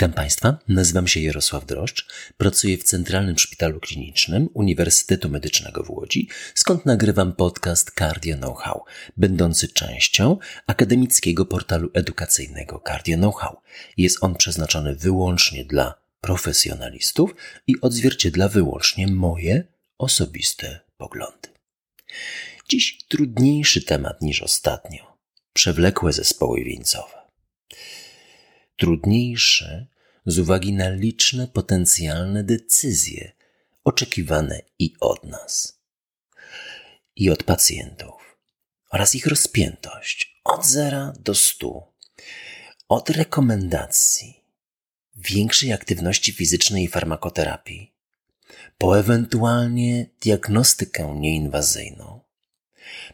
Witam Państwa, nazywam się Jarosław Droszcz, pracuję w Centralnym Szpitalu Klinicznym Uniwersytetu Medycznego w Łodzi, skąd nagrywam podcast Cardio Know-how, będący częścią akademickiego portalu edukacyjnego Cardio Know-how. Jest on przeznaczony wyłącznie dla profesjonalistów i odzwierciedla wyłącznie moje osobiste poglądy. Dziś trudniejszy temat niż ostatnio. Przewlekłe zespoły wieńcowe trudniejsze z uwagi na liczne potencjalne decyzje oczekiwane i od nas, i od pacjentów, oraz ich rozpiętość od zera do stu, od rekomendacji większej aktywności fizycznej i farmakoterapii, po ewentualnie diagnostykę nieinwazyjną,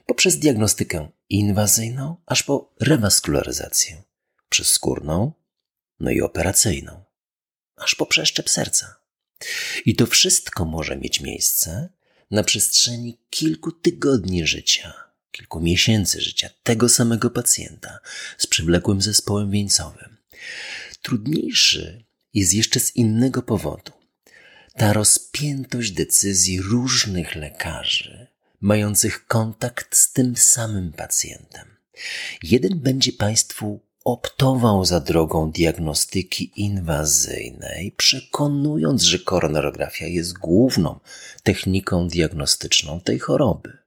poprzez diagnostykę inwazyjną, aż po rewaskularyzację przezskórną, no i operacyjną, aż po przeszczep serca. I to wszystko może mieć miejsce na przestrzeni kilku tygodni życia, kilku miesięcy życia tego samego pacjenta z przywlekłym zespołem wieńcowym. Trudniejszy jest jeszcze z innego powodu. Ta rozpiętość decyzji różnych lekarzy, mających kontakt z tym samym pacjentem. Jeden będzie Państwu optował za drogą diagnostyki inwazyjnej, przekonując, że koronarografia jest główną techniką diagnostyczną tej choroby.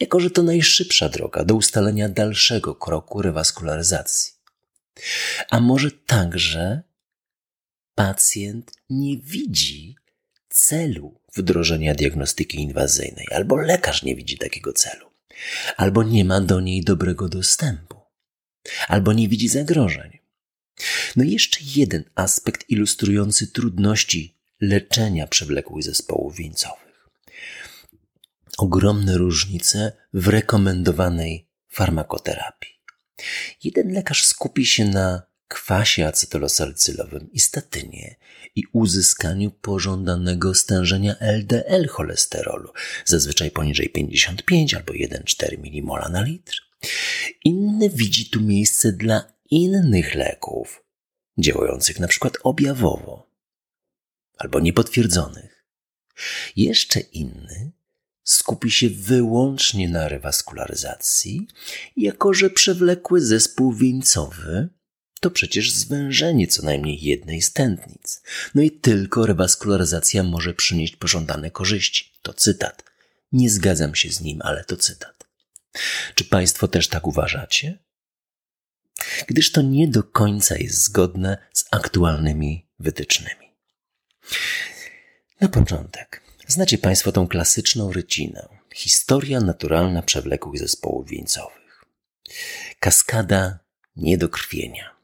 Jako, że to najszybsza droga do ustalenia dalszego kroku rewaskularyzacji. A może także pacjent nie widzi celu wdrożenia diagnostyki inwazyjnej, albo lekarz nie widzi takiego celu, albo nie ma do niej dobrego dostępu albo nie widzi zagrożeń. No i jeszcze jeden aspekt ilustrujący trudności leczenia przewlekłych zespołów wieńcowych. Ogromne różnice w rekomendowanej farmakoterapii. Jeden lekarz skupi się na kwasie acetylosalicylowym i statynie i uzyskaniu pożądanego stężenia LDL cholesterolu, zazwyczaj poniżej 55 albo 1,4 mmol na litr. Inny widzi tu miejsce dla innych leków, działających na przykład objawowo albo niepotwierdzonych. Jeszcze inny skupi się wyłącznie na rewaskularyzacji, jako że przewlekły zespół wieńcowy to przecież zwężenie co najmniej jednej z tętnic. No i tylko rewaskularyzacja może przynieść pożądane korzyści. To cytat. Nie zgadzam się z nim, ale to cytat. Czy Państwo też tak uważacie? Gdyż to nie do końca jest zgodne z aktualnymi wytycznymi. Na początek, znacie Państwo tą klasyczną rycinę. Historia naturalna przewlekłych zespołów wieńcowych. Kaskada niedokrwienia.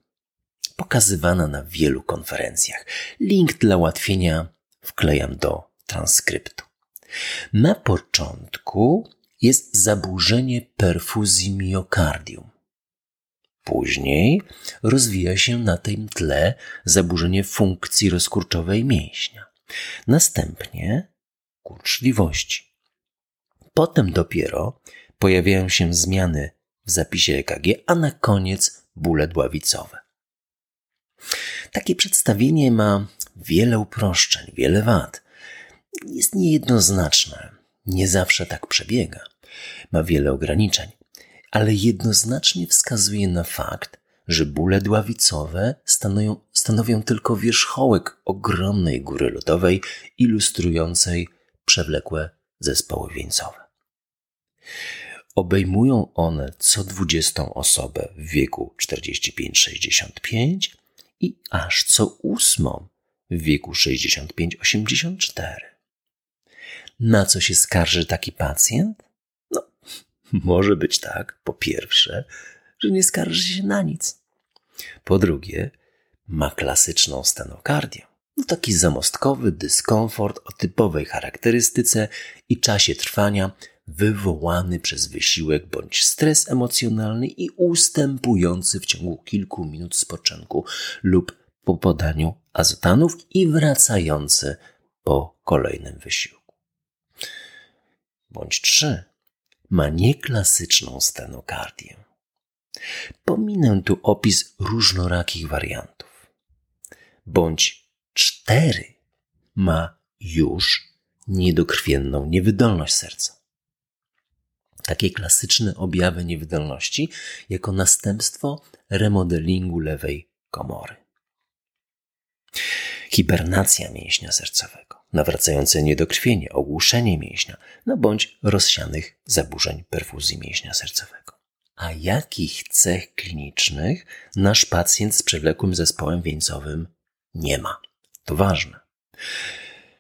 Pokazywana na wielu konferencjach. Link dla ułatwienia wklejam do transkryptu. Na początku jest zaburzenie perfuzji miokardium. Później rozwija się na tym tle zaburzenie funkcji rozkurczowej mięśnia. Następnie kurczliwości. Potem dopiero pojawiają się zmiany w zapisie EKG, a na koniec bóle dławicowe. Takie przedstawienie ma wiele uproszczeń, wiele wad. Jest niejednoznaczne, nie zawsze tak przebiega ma wiele ograniczeń, ale jednoznacznie wskazuje na fakt, że bóle dławicowe stanowią, stanowią tylko wierzchołek ogromnej góry lodowej, ilustrującej przewlekłe zespoły wieńcowe. Obejmują one co 20 osobę w wieku 45-65 i aż co ósmą w wieku 65-84. Na co się skarży taki pacjent? Może być tak, po pierwsze, że nie skarży się na nic. Po drugie, ma klasyczną stenokardię. No taki zamostkowy dyskomfort o typowej charakterystyce i czasie trwania wywołany przez wysiłek bądź stres emocjonalny i ustępujący w ciągu kilku minut spoczynku lub po podaniu azotanów i wracający po kolejnym wysiłku. Bądź trzy ma nieklasyczną stenokardię. Pominę tu opis różnorakich wariantów. bądź cztery ma już niedokrwienną niewydolność serca. Takie klasyczne objawy niewydolności jako następstwo remodelingu lewej komory. Hibernacja mięśnia sercowego, nawracające niedokrwienie, ogłuszenie mięśnia, no bądź rozsianych zaburzeń perfuzji mięśnia sercowego. A jakich cech klinicznych nasz pacjent z przewlekłym zespołem wieńcowym nie ma? To ważne.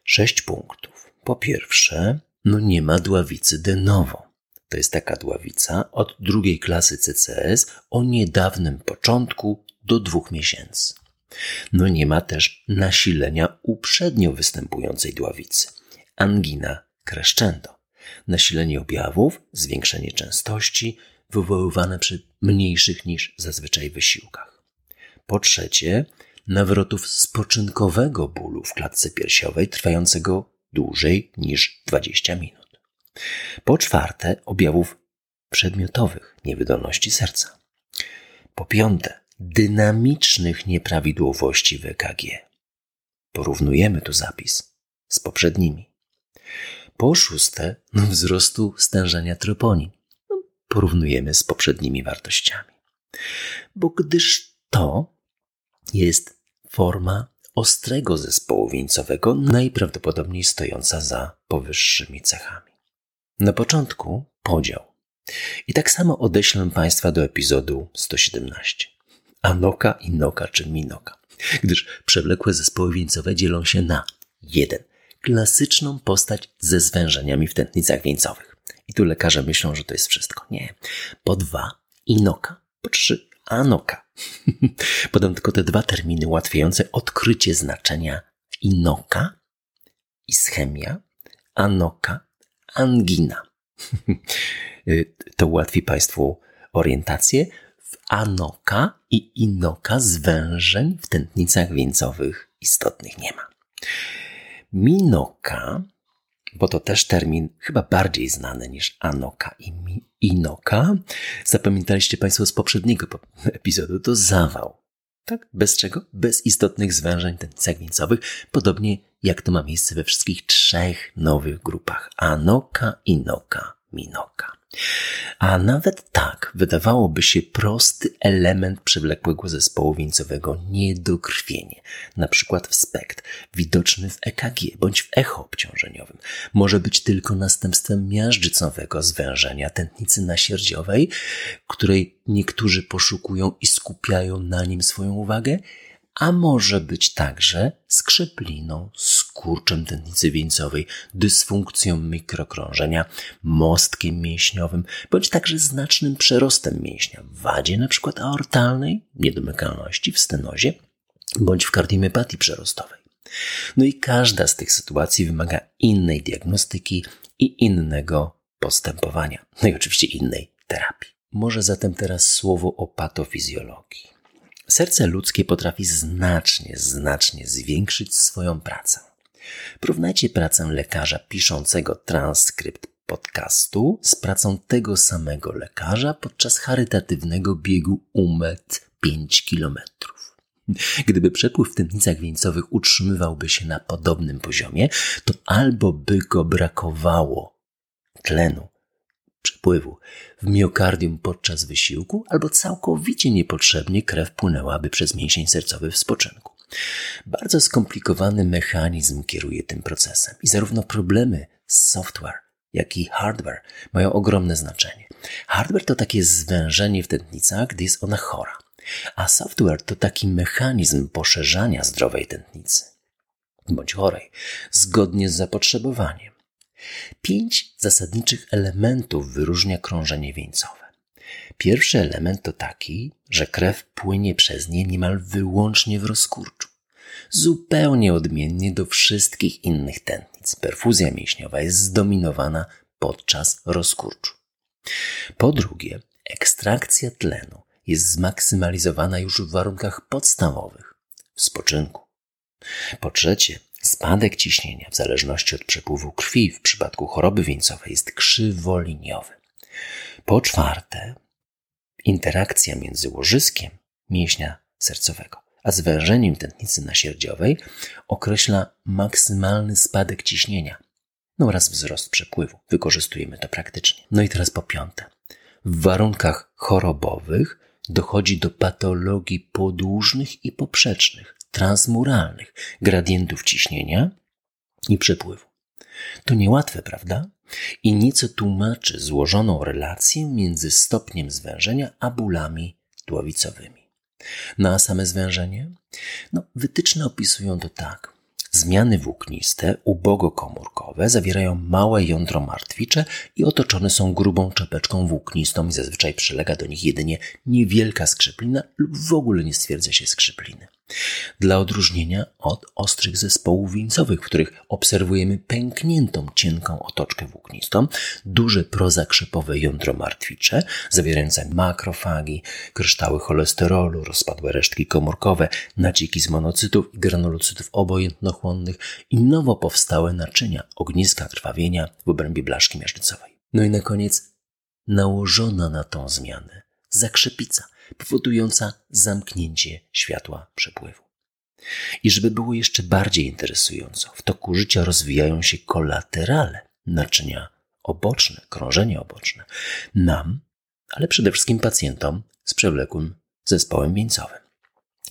Sześć punktów. Po pierwsze, no nie ma dławicy de novo. To jest taka dławica od drugiej klasy CCS o niedawnym początku do dwóch miesięcy. No nie ma też nasilenia uprzednio występującej dławicy. Angina crescendo. Nasilenie objawów, zwiększenie częstości, wywoływane przy mniejszych niż zazwyczaj wysiłkach. Po trzecie, nawrotów spoczynkowego bólu w klatce piersiowej trwającego dłużej niż 20 minut. Po czwarte, objawów przedmiotowych niewydolności serca. Po piąte, dynamicznych nieprawidłowości w EKG. Porównujemy tu zapis z poprzednimi. Po szóste, no, wzrostu stężenia troponin. No, porównujemy z poprzednimi wartościami. Bo gdyż to jest forma ostrego zespołu wieńcowego, najprawdopodobniej stojąca za powyższymi cechami. Na początku podział. I tak samo odeślę Państwa do epizodu 117. Anoka, Inoka czy Minoka. Gdyż przewlekłe zespoły wieńcowe dzielą się na jeden klasyczną postać ze zwężeniami w tętnicach wieńcowych. I tu lekarze myślą, że to jest wszystko. Nie. Po dwa Inoka. Po trzy Anoka. Podam tylko te dwa terminy ułatwiające odkrycie znaczenia Inoka, ischemia, Anoka, angina. to ułatwi Państwu orientację anoka i inoka zwężeń w tętnicach wieńcowych istotnych nie ma. Minoka, bo to też termin chyba bardziej znany niż anoka i inoka, zapamiętaliście Państwo z poprzedniego epizodu, to zawał. Tak? Bez czego? Bez istotnych zwężeń tętnicach wieńcowych, podobnie jak to ma miejsce we wszystkich trzech nowych grupach anoka, inoka, minoka. A nawet tak wydawałoby się prosty element przewlekłego zespołu wieńcowego niedokrwienie, na przykład w SPECT, widoczny w EKG bądź w echo obciążeniowym, może być tylko następstwem miażdżycowego zwężenia tętnicy nasierdziowej, której niektórzy poszukują i skupiają na nim swoją uwagę, a może być także skrzepliną, skurczem tętnicy wieńcowej, dysfunkcją mikrokrążenia, mostkiem mięśniowym, bądź także znacznym przerostem mięśnia w wadzie np. aortalnej, niedomykalności w stenozie, bądź w kardiomyopatii przerostowej. No i każda z tych sytuacji wymaga innej diagnostyki i innego postępowania, no i oczywiście innej terapii. Może zatem teraz słowo o patofizjologii. Serce ludzkie potrafi znacznie, znacznie zwiększyć swoją pracę. Porównajcie pracę lekarza piszącego transkrypt podcastu z pracą tego samego lekarza podczas charytatywnego biegu UMET 5 km. Gdyby przepływ w tętnicach wieńcowych utrzymywałby się na podobnym poziomie, to albo by go brakowało tlenu, przepływu w miokardium podczas wysiłku, albo całkowicie niepotrzebnie krew płynęłaby przez mięsień sercowy w spoczynku. Bardzo skomplikowany mechanizm kieruje tym procesem i zarówno problemy z software, jak i hardware mają ogromne znaczenie. Hardware to takie zwężenie w tętnicach, gdy jest ona chora, a software to taki mechanizm poszerzania zdrowej tętnicy bądź chorej, zgodnie z zapotrzebowaniem. Pięć zasadniczych elementów wyróżnia krążenie wieńcowe. Pierwszy element to taki, że krew płynie przez nie niemal wyłącznie w rozkurczu. Zupełnie odmiennie do wszystkich innych tętnic. Perfuzja mięśniowa jest zdominowana podczas rozkurczu. Po drugie, ekstrakcja tlenu jest zmaksymalizowana już w warunkach podstawowych, w spoczynku. Po trzecie, Spadek ciśnienia w zależności od przepływu krwi w przypadku choroby wieńcowej jest krzywoliniowy. Po czwarte, interakcja między łożyskiem mięśnia sercowego a zwężeniem tętnicy nasierdziowej określa maksymalny spadek ciśnienia no oraz wzrost przepływu. Wykorzystujemy to praktycznie. No i teraz po piąte. W warunkach chorobowych dochodzi do patologii podłużnych i poprzecznych, transmuralnych gradientów ciśnienia i przepływu. To niełatwe, prawda? I nieco tłumaczy złożoną relację między stopniem zwężenia a bólami tłowicowymi. No a same zwężenie? No, wytyczne opisują to tak. Zmiany włókniste, ubogokomórkowe, zawierają małe jądro martwicze i otoczone są grubą czepeczką włóknistą i zazwyczaj przylega do nich jedynie niewielka skrzyplina lub w ogóle nie stwierdza się skrzypliny dla odróżnienia od ostrych zespołów wieńcowych, w których obserwujemy pękniętą, cienką otoczkę włóknistą, duże prozakrzepowe jądro martwicze, zawierające makrofagi, kryształy cholesterolu, rozpadłe resztki komórkowe, nacieki z monocytów i granulocytów obojętnochłonnych i nowo powstałe naczynia, ogniska krwawienia w obrębie blaszki miażdżycowej. No i na koniec nałożona na tą zmianę zakrzepica, powodująca zamknięcie światła przepływu. I żeby było jeszcze bardziej interesująco, w toku życia rozwijają się kolaterale, naczynia oboczne, krążenie oboczne, nam, ale przede wszystkim pacjentom z przewlekłym zespołem wieńcowym.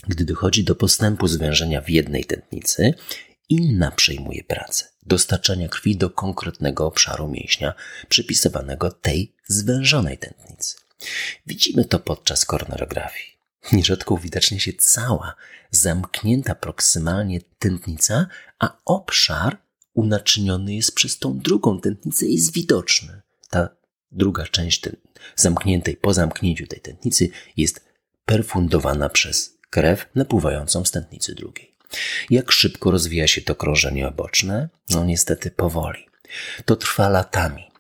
Gdy dochodzi do postępu zwężenia w jednej tętnicy, inna przejmuje pracę dostarczania krwi do konkretnego obszaru mięśnia przypisywanego tej zwężonej tętnicy. Widzimy to podczas koronarografii. Nierzadko uwidacznia się cała, zamknięta proksymalnie tętnica, a obszar unaczyniony jest przez tą drugą tętnicę i jest widoczny. Ta druga część ten, zamkniętej po zamknięciu tej tętnicy jest perfundowana przez krew napływającą z tętnicy drugiej. Jak szybko rozwija się to krążenie oboczne? No niestety powoli. To trwa latami.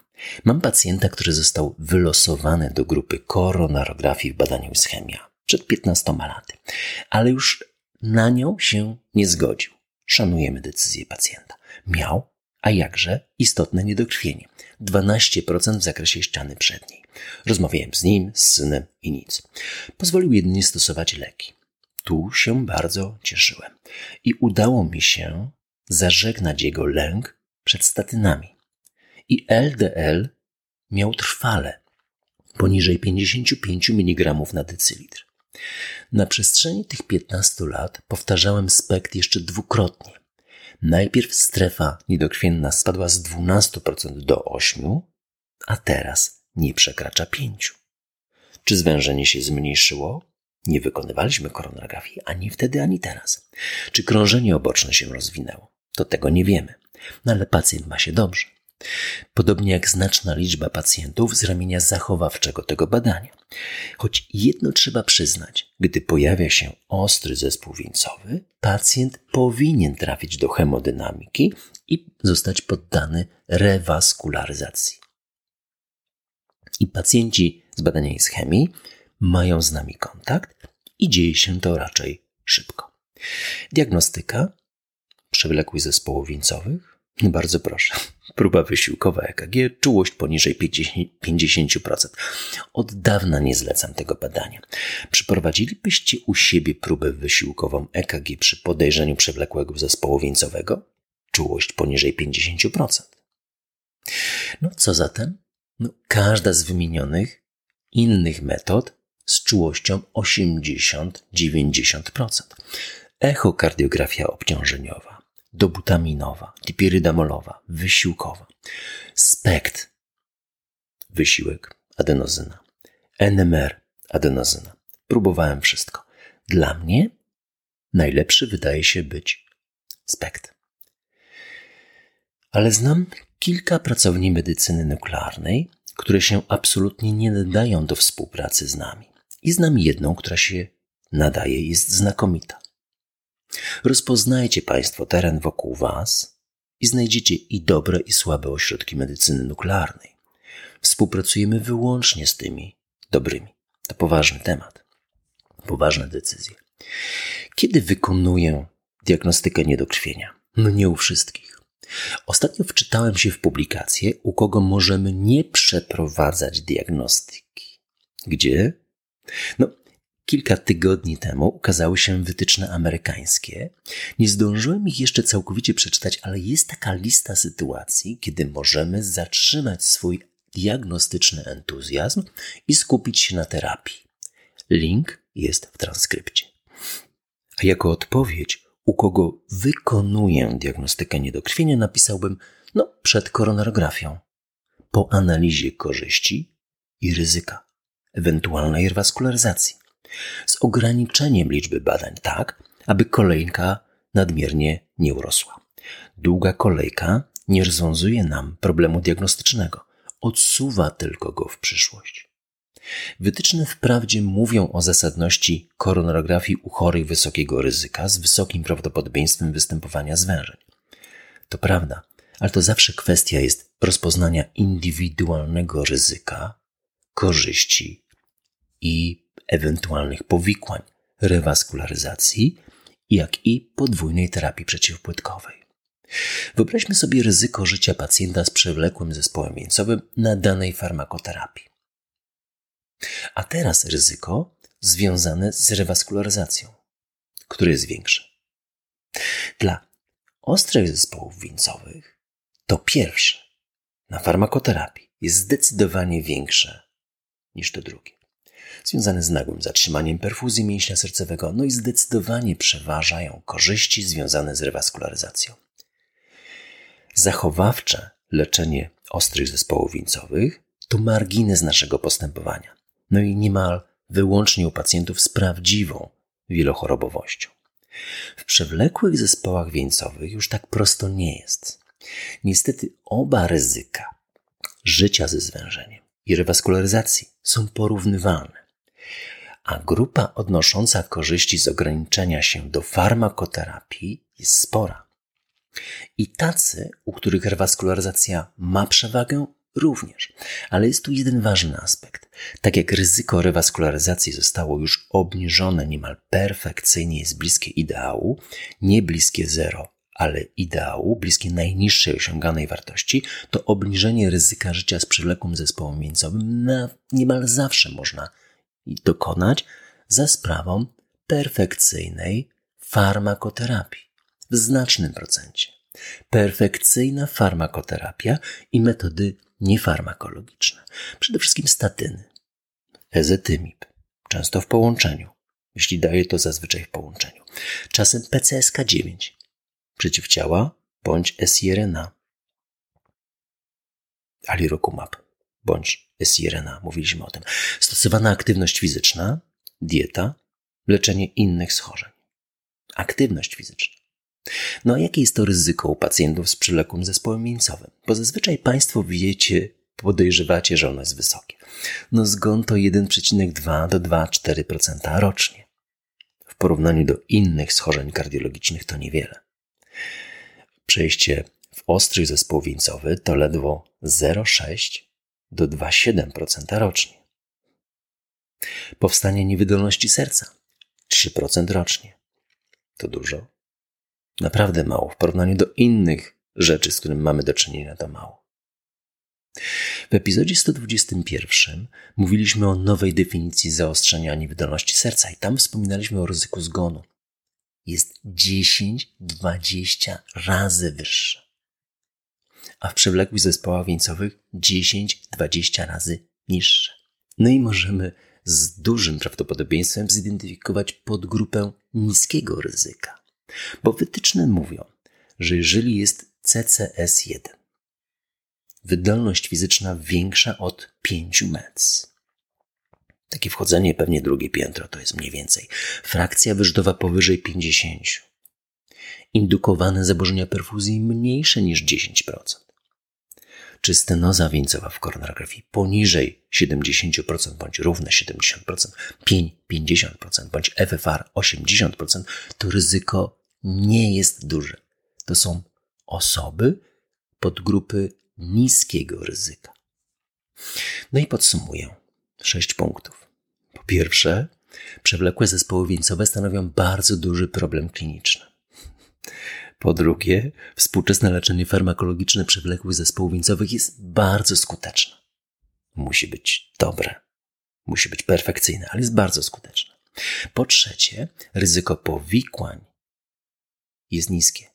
Mam pacjenta, który został wylosowany do grupy koronarografii w badaniu ischemia przed 15 laty, ale już na nią się nie zgodził. Szanujemy decyzję pacjenta. Miał, a jakże, istotne niedokrwienie. 12% w zakresie ściany przedniej. Rozmawiałem z nim, z synem i nic. Pozwolił jedynie stosować leki. Tu się bardzo cieszyłem i udało mi się zażegnać jego lęk przed statynami i LDL miał trwale poniżej 55 mg na decylitr. Na przestrzeni tych 15 lat powtarzałem spekt jeszcze dwukrotnie. Najpierw strefa niedokrwienna spadła z 12% do 8%, a teraz nie przekracza 5%. Czy zwężenie się zmniejszyło? Nie wykonywaliśmy koronografii ani wtedy, ani teraz. Czy krążenie oboczne się rozwinęło? To tego nie wiemy. No ale pacjent ma się dobrze podobnie jak znaczna liczba pacjentów z ramienia zachowawczego tego badania. Choć jedno trzeba przyznać, gdy pojawia się ostry zespół wieńcowy, pacjent powinien trafić do hemodynamiki i zostać poddany rewaskularyzacji. I pacjenci z badania ischemii mają z nami kontakt i dzieje się to raczej szybko. Diagnostyka przewlekłych zespołów wieńcowych bardzo proszę. Próba wysiłkowa EKG, czułość poniżej 50%. Od dawna nie zlecam tego badania. Przeprowadzilibyście u siebie próbę wysiłkową EKG przy podejrzeniu przewlekłego zespołu wieńcowego? Czułość poniżej 50%. No co zatem? No, każda z wymienionych innych metod z czułością 80-90%. Echokardiografia obciążeniowa dobutaminowa, dipirydamolowa, wysiłkowa, spekt, wysiłek, adenozyna, NMR, adenozyna. Próbowałem wszystko. Dla mnie najlepszy wydaje się być spekt. Ale znam kilka pracowni medycyny nuklearnej, które się absolutnie nie nadają do współpracy z nami. I znam jedną, która się nadaje, jest znakomita. Rozpoznajcie Państwo teren wokół Was i znajdziecie i dobre, i słabe ośrodki medycyny nuklearnej. Współpracujemy wyłącznie z tymi dobrymi. To poważny temat, poważne decyzje. Kiedy wykonuję diagnostykę niedokrwienia? No nie u wszystkich. Ostatnio wczytałem się w publikację, u kogo możemy nie przeprowadzać diagnostyki. Gdzie? No, Kilka tygodni temu ukazały się wytyczne amerykańskie. Nie zdążyłem ich jeszcze całkowicie przeczytać, ale jest taka lista sytuacji, kiedy możemy zatrzymać swój diagnostyczny entuzjazm i skupić się na terapii. Link jest w transkrypcie. A jako odpowiedź, u kogo wykonuję diagnostykę niedokrwienia, napisałbym no przed koronarografią, po analizie korzyści i ryzyka ewentualnej rewaskularyzacji, z ograniczeniem liczby badań tak, aby kolejka nadmiernie nie urosła. Długa kolejka nie rozwiązuje nam problemu diagnostycznego, odsuwa tylko go w przyszłość. Wytyczne wprawdzie mówią o zasadności koronarografii u chorych wysokiego ryzyka z wysokim prawdopodobieństwem występowania zwężeń. To prawda, ale to zawsze kwestia jest rozpoznania indywidualnego ryzyka, korzyści i ewentualnych powikłań rewaskularyzacji, jak i podwójnej terapii przeciwpłytkowej. Wyobraźmy sobie ryzyko życia pacjenta z przewlekłym zespołem wieńcowym na danej farmakoterapii. A teraz ryzyko związane z rewaskularyzacją. Które jest większe? Dla ostrych zespołów wieńcowych to pierwsze na farmakoterapii jest zdecydowanie większe niż to drugie. Związane z nagłym zatrzymaniem perfuzji mięśnia sercowego, no i zdecydowanie przeważają korzyści związane z rewaskularyzacją. Zachowawcze leczenie ostrych zespołów wieńcowych to margines naszego postępowania no i niemal wyłącznie u pacjentów z prawdziwą wielochorobowością. W przewlekłych zespołach wieńcowych już tak prosto nie jest. Niestety oba ryzyka życia ze zwężeniem i rewaskularyzacji są porównywalne, a grupa odnosząca korzyści z ograniczenia się do farmakoterapii jest spora. I tacy, u których rewaskularyzacja ma przewagę, również. Ale jest tu jeden ważny aspekt. Tak jak ryzyko rewaskularyzacji zostało już obniżone niemal perfekcyjnie, jest bliskie ideału, nie bliskie zero, ale ideału, bliskie najniższej osiąganej wartości, to obniżenie ryzyka życia z przewlekłym zespołem mięsowym na, niemal zawsze można dokonać za sprawą perfekcyjnej farmakoterapii w znacznym procencie. Perfekcyjna farmakoterapia i metody niefarmakologiczne. Przede wszystkim statyny, ezetymib, często w połączeniu, jeśli daje to zazwyczaj w połączeniu. Czasem PCSK9, przeciwciała bądź siRNA, alirocumab bądź siRNA, mówiliśmy o tym. Stosowana aktywność fizyczna, dieta, leczenie innych schorzeń. Aktywność fizyczna. No a jakie jest to ryzyko u pacjentów z przylekłym zespołem mięsowym? Bo zazwyczaj Państwo wiecie, podejrzewacie, że ono jest wysokie. No zgon to 1,2 do 2,4% rocznie. W porównaniu do innych schorzeń kardiologicznych to niewiele. Przejście w ostry zespół wieńcowy to ledwo 0,6 do 2,7% rocznie. Powstanie niewydolności serca 3% rocznie. To dużo? Naprawdę mało. W porównaniu do innych rzeczy, z którymi mamy do czynienia, to mało. W epizodzie 121 mówiliśmy o nowej definicji zaostrzenia niewydolności serca i tam wspominaliśmy o ryzyku zgonu. Jest 10-20 razy wyższe. A w przewlekłych zespołach wieńcowych 10-20 razy niższe. No i możemy z dużym prawdopodobieństwem zidentyfikować podgrupę niskiego ryzyka. Bo wytyczne mówią, że jeżeli jest CCS1, wydolność fizyczna większa od 5 mec, takie wchodzenie pewnie drugie piętro to jest mniej więcej, frakcja wyrzutowa powyżej 50, indukowane zaburzenia perfuzji mniejsze niż 10%, czy stenoza wieńcowa w koronografii poniżej 70% bądź równe 70%, 50% bądź FFR 80%, to ryzyko nie jest duże. To są osoby podgrupy niskiego ryzyka. No i podsumuję. Sześć punktów. Po pierwsze, przewlekłe zespoły wieńcowe stanowią bardzo duży problem kliniczny. Po drugie, współczesne leczenie farmakologiczne przewlekłych zespołów wieńcowych jest bardzo skuteczne. Musi być dobre, musi być perfekcyjne, ale jest bardzo skuteczne. Po trzecie, ryzyko powikłań jest niskie,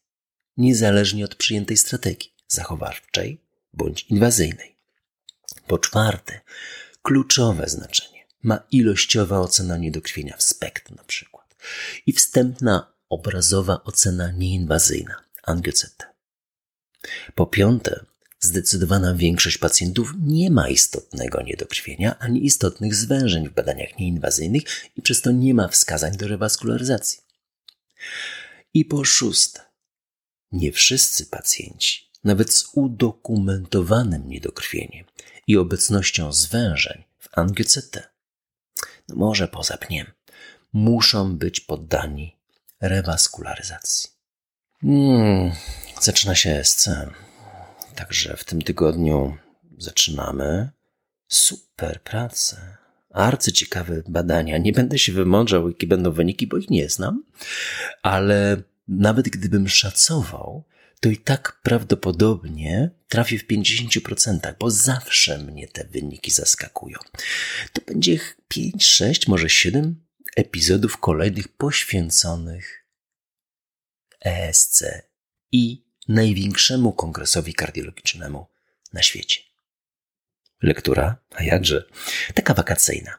niezależnie od przyjętej strategii zachowawczej bądź inwazyjnej. Po czwarte, kluczowe znaczenie ma ilościowa ocena niedokrwienia w SPECT na przykład i wstępna obrazowa ocena nieinwazyjna ANGCT. Po piąte, zdecydowana większość pacjentów nie ma istotnego niedokrwienia ani istotnych zwężeń w badaniach nieinwazyjnych i przez to nie ma wskazań do rewaskularyzacji. I po szóste, nie wszyscy pacjenci, nawet z udokumentowanym niedokrwieniem i obecnością zwężeń w angioCT, no może poza pniem, muszą być poddani rewaskularyzacji. Hmm, zaczyna się SC. Także w tym tygodniu zaczynamy super pracę. Arcyciekawe badania. Nie będę się wymądrzał, jakie będą wyniki, bo ich nie znam, ale nawet gdybym szacował, to i tak prawdopodobnie trafię w 50%, bo zawsze mnie te wyniki zaskakują. To będzie 5, 6, może 7 epizodów kolejnych poświęconych ESC i największemu kongresowi kardiologicznemu na świecie. Lektura, a jakże, taka wakacyjna,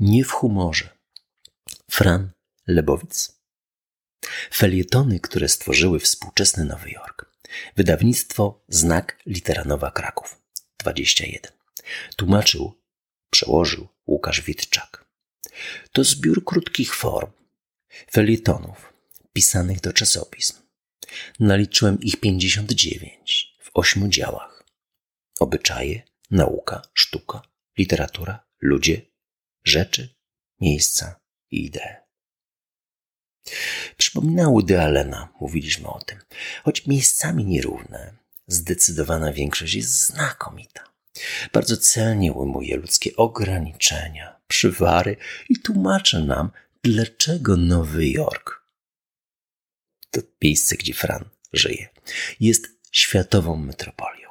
nie w humorze. Fran Lebowic. Felietony, które stworzyły współczesny Nowy Jork. Wydawnictwo Znak Literanowa Kraków 21. Tłumaczył, przełożył Łukasz Witczak. To zbiór krótkich form, felietonów, pisanych do czasopism. Naliczyłem ich 59 w ośmiu działach. Obyczaje, nauka, sztuka, literatura, ludzie, rzeczy, miejsca i idee. Przypominały de Allena, mówiliśmy o tym. Choć miejscami nierówne, zdecydowana większość jest znakomita. Bardzo celnie ujmuje ludzkie ograniczenia, przywary i tłumaczy nam, dlaczego Nowy Jork to miejsce, gdzie Fran żyje, jest światową metropolią.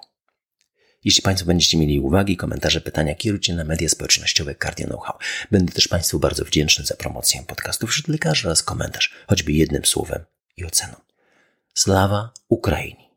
Jeśli Państwo będziecie mieli uwagi, komentarze, pytania, kierujcie na media społecznościowe Cardio Know-how. Będę też Państwu bardzo wdzięczny za promocję podcastów wśród lekarzy oraz komentarz, choćby jednym słowem i oceną. Slawa Ukraini!